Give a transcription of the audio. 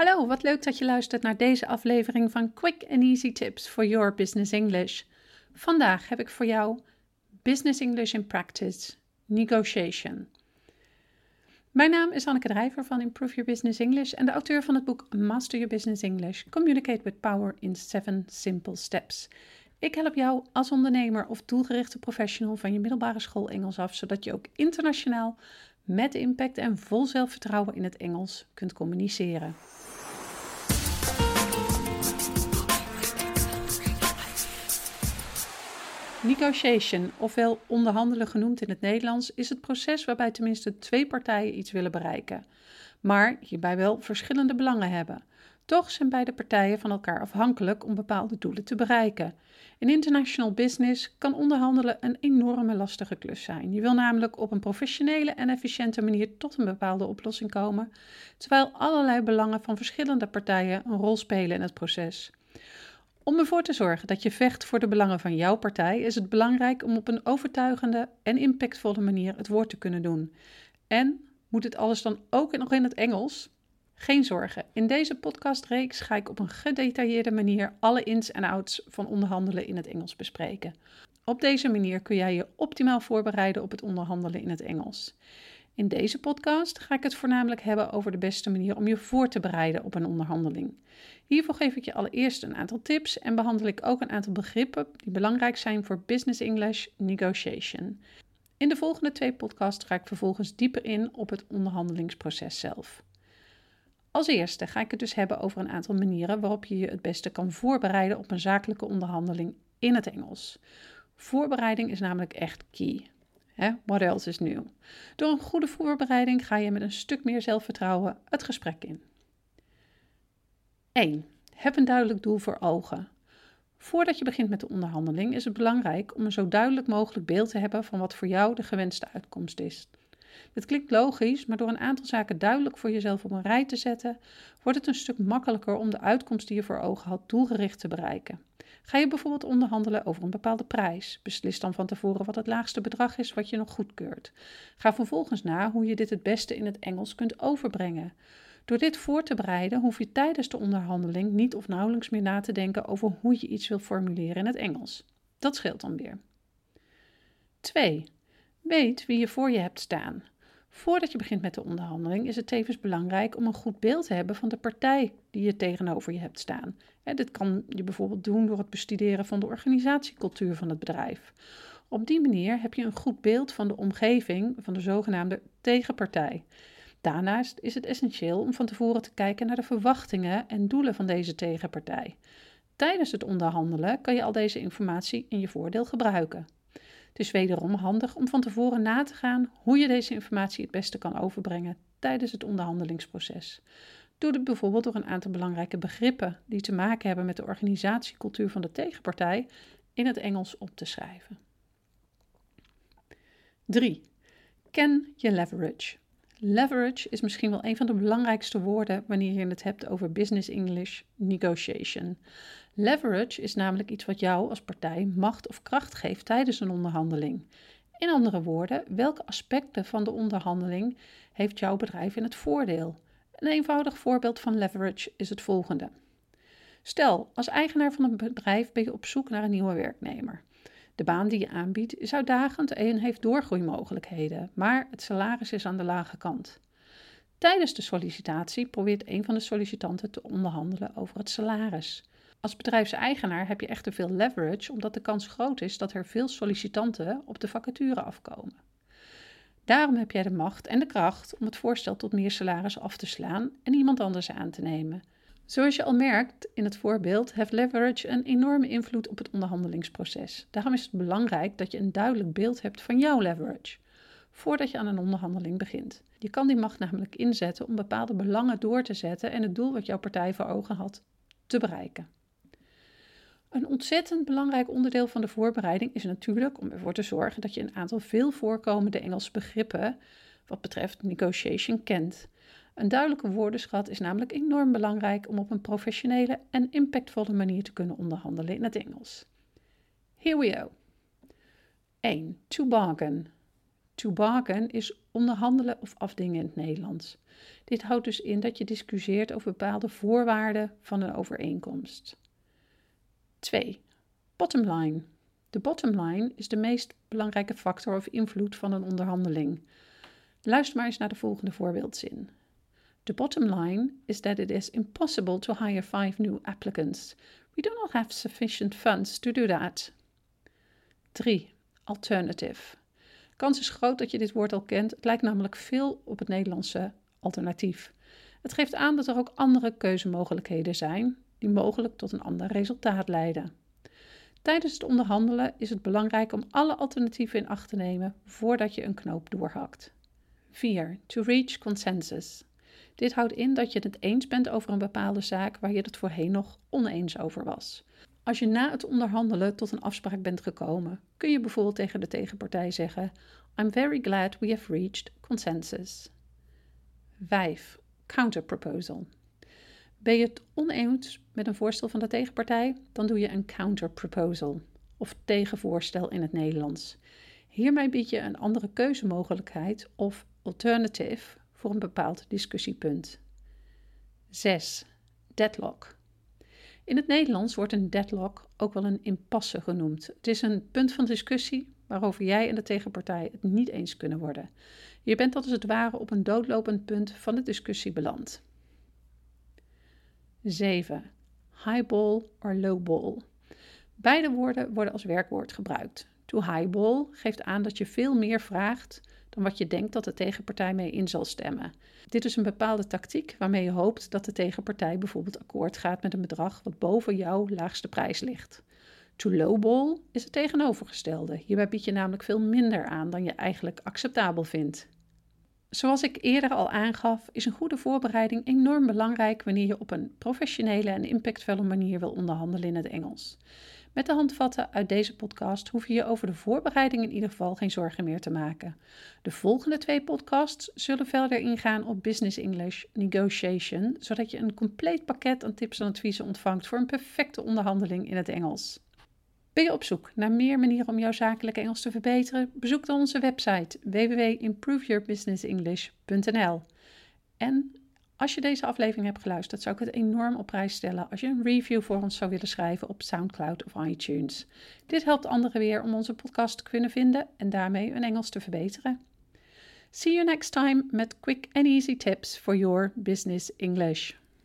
Hallo, wat leuk dat je luistert naar deze aflevering van Quick and Easy Tips for Your Business English. Vandaag heb ik voor jou Business English in Practice, Negotiation. Mijn naam is Anneke Drijver van Improve Your Business English en de auteur van het boek Master Your Business English: Communicate with Power in 7 Simple Steps. Ik help jou als ondernemer of doelgerichte professional van je middelbare school Engels af, zodat je ook internationaal met impact en vol zelfvertrouwen in het Engels kunt communiceren. Negotiation, ofwel onderhandelen genoemd in het Nederlands, is het proces waarbij tenminste twee partijen iets willen bereiken, maar hierbij wel verschillende belangen hebben. Toch zijn beide partijen van elkaar afhankelijk om bepaalde doelen te bereiken. In international business kan onderhandelen een enorme lastige klus zijn. Je wil namelijk op een professionele en efficiënte manier tot een bepaalde oplossing komen, terwijl allerlei belangen van verschillende partijen een rol spelen in het proces. Om ervoor te zorgen dat je vecht voor de belangen van jouw partij, is het belangrijk om op een overtuigende en impactvolle manier het woord te kunnen doen. En moet het alles dan ook nog in het Engels? Geen zorgen, in deze podcastreeks ga ik op een gedetailleerde manier alle ins en outs van onderhandelen in het Engels bespreken. Op deze manier kun jij je optimaal voorbereiden op het onderhandelen in het Engels. In deze podcast ga ik het voornamelijk hebben over de beste manier om je voor te bereiden op een onderhandeling. Hiervoor geef ik je allereerst een aantal tips en behandel ik ook een aantal begrippen die belangrijk zijn voor Business English Negotiation. In de volgende twee podcasts ga ik vervolgens dieper in op het onderhandelingsproces zelf. Als eerste ga ik het dus hebben over een aantal manieren waarop je je het beste kan voorbereiden op een zakelijke onderhandeling in het Engels. Voorbereiding is namelijk echt key. What else is new? Door een goede voorbereiding ga je met een stuk meer zelfvertrouwen het gesprek in. 1. Heb een duidelijk doel voor ogen. Voordat je begint met de onderhandeling is het belangrijk om een zo duidelijk mogelijk beeld te hebben van wat voor jou de gewenste uitkomst is. Dit klinkt logisch, maar door een aantal zaken duidelijk voor jezelf op een rij te zetten, wordt het een stuk makkelijker om de uitkomst die je voor ogen had doelgericht te bereiken. Ga je bijvoorbeeld onderhandelen over een bepaalde prijs? Beslis dan van tevoren wat het laagste bedrag is wat je nog goedkeurt. Ga vervolgens na hoe je dit het beste in het Engels kunt overbrengen. Door dit voor te bereiden hoef je tijdens de onderhandeling niet of nauwelijks meer na te denken over hoe je iets wil formuleren in het Engels. Dat scheelt dan weer. 2. Weet wie je voor je hebt staan. Voordat je begint met de onderhandeling is het tevens belangrijk om een goed beeld te hebben van de partij die je tegenover je hebt staan. dit kan je bijvoorbeeld doen door het bestuderen van de organisatiecultuur van het bedrijf. Op die manier heb je een goed beeld van de omgeving van de zogenaamde tegenpartij. Daarnaast is het essentieel om van tevoren te kijken naar de verwachtingen en doelen van deze tegenpartij. Tijdens het onderhandelen kan je al deze informatie in je voordeel gebruiken. Het is wederom handig om van tevoren na te gaan hoe je deze informatie het beste kan overbrengen tijdens het onderhandelingsproces. Doe dit bijvoorbeeld door een aantal belangrijke begrippen die te maken hebben met de organisatiecultuur van de tegenpartij in het Engels op te schrijven. 3. Ken je leverage. Leverage is misschien wel een van de belangrijkste woorden wanneer je het hebt over business English negotiation. Leverage is namelijk iets wat jou als partij macht of kracht geeft tijdens een onderhandeling. In andere woorden, welke aspecten van de onderhandeling heeft jouw bedrijf in het voordeel? Een eenvoudig voorbeeld van leverage is het volgende. Stel, als eigenaar van een bedrijf ben je op zoek naar een nieuwe werknemer. De baan die je aanbiedt is uitdagend en heeft doorgroeimogelijkheden, maar het salaris is aan de lage kant. Tijdens de sollicitatie probeert een van de sollicitanten te onderhandelen over het salaris. Als bedrijfseigenaar heb je echter veel leverage, omdat de kans groot is dat er veel sollicitanten op de vacature afkomen. Daarom heb jij de macht en de kracht om het voorstel tot meer salaris af te slaan en iemand anders aan te nemen. Zoals je al merkt in het voorbeeld, heeft leverage een enorme invloed op het onderhandelingsproces. Daarom is het belangrijk dat je een duidelijk beeld hebt van jouw leverage voordat je aan een onderhandeling begint. Je kan die macht namelijk inzetten om bepaalde belangen door te zetten en het doel wat jouw partij voor ogen had te bereiken. Een ontzettend belangrijk onderdeel van de voorbereiding is natuurlijk om ervoor te zorgen dat je een aantal veel voorkomende Engelse begrippen wat betreft negotiation kent. Een duidelijke woordenschat is namelijk enorm belangrijk om op een professionele en impactvolle manier te kunnen onderhandelen in het Engels. Here we go. 1. To bargain. To bargain is onderhandelen of afdingen in het Nederlands. Dit houdt dus in dat je discussieert over bepaalde voorwaarden van een overeenkomst. 2. Bottom line. De bottom line is de meest belangrijke factor of invloed van een onderhandeling. Luister maar eens naar de volgende voorbeeldzin. The bottom line is that it is impossible to hire five new applicants. We do not have sufficient funds to do that. 3. Alternative. Kans is groot dat je dit woord al kent. Het lijkt namelijk veel op het Nederlandse alternatief. Het geeft aan dat er ook andere keuzemogelijkheden zijn die mogelijk tot een ander resultaat leiden. Tijdens het onderhandelen is het belangrijk om alle alternatieven in acht te nemen voordat je een knoop doorhakt. 4. To reach consensus. Dit houdt in dat je het eens bent over een bepaalde zaak waar je het voorheen nog oneens over was. Als je na het onderhandelen tot een afspraak bent gekomen, kun je bijvoorbeeld tegen de tegenpartij zeggen: I'm very glad we have reached consensus. 5. Counterproposal. Ben je het oneens met een voorstel van de tegenpartij, dan doe je een counterproposal of tegenvoorstel in het Nederlands. Hiermee bied je een andere keuzemogelijkheid of alternative voor een bepaald discussiepunt. 6. Deadlock. In het Nederlands wordt een deadlock ook wel een impasse genoemd. Het is een punt van discussie waarover jij en de tegenpartij het niet eens kunnen worden. Je bent als het ware op een doodlopend punt van de discussie beland. 7. Highball or lowball. Beide woorden worden als werkwoord gebruikt. To highball geeft aan dat je veel meer vraagt dan wat je denkt dat de tegenpartij mee in zal stemmen. Dit is een bepaalde tactiek waarmee je hoopt dat de tegenpartij bijvoorbeeld akkoord gaat met een bedrag wat boven jouw laagste prijs ligt. To lowball is het tegenovergestelde. Hierbij bied je namelijk veel minder aan dan je eigenlijk acceptabel vindt. Zoals ik eerder al aangaf, is een goede voorbereiding enorm belangrijk wanneer je op een professionele en impactvolle manier wil onderhandelen in het Engels. Met de handvatten uit deze podcast hoef je je over de voorbereiding in ieder geval geen zorgen meer te maken. De volgende twee podcasts zullen verder ingaan op Business English Negotiation, zodat je een compleet pakket aan tips en adviezen ontvangt voor een perfecte onderhandeling in het Engels. Ben je op zoek naar meer manieren om jouw zakelijke Engels te verbeteren? Bezoek dan onze website www.improveyourbusinessenglish.nl. En als je deze aflevering hebt geluisterd, zou ik het enorm op prijs stellen als je een review voor ons zou willen schrijven op SoundCloud of iTunes. Dit helpt anderen weer om onze podcast te kunnen vinden en daarmee hun Engels te verbeteren. See you next time met quick and easy tips for your business English.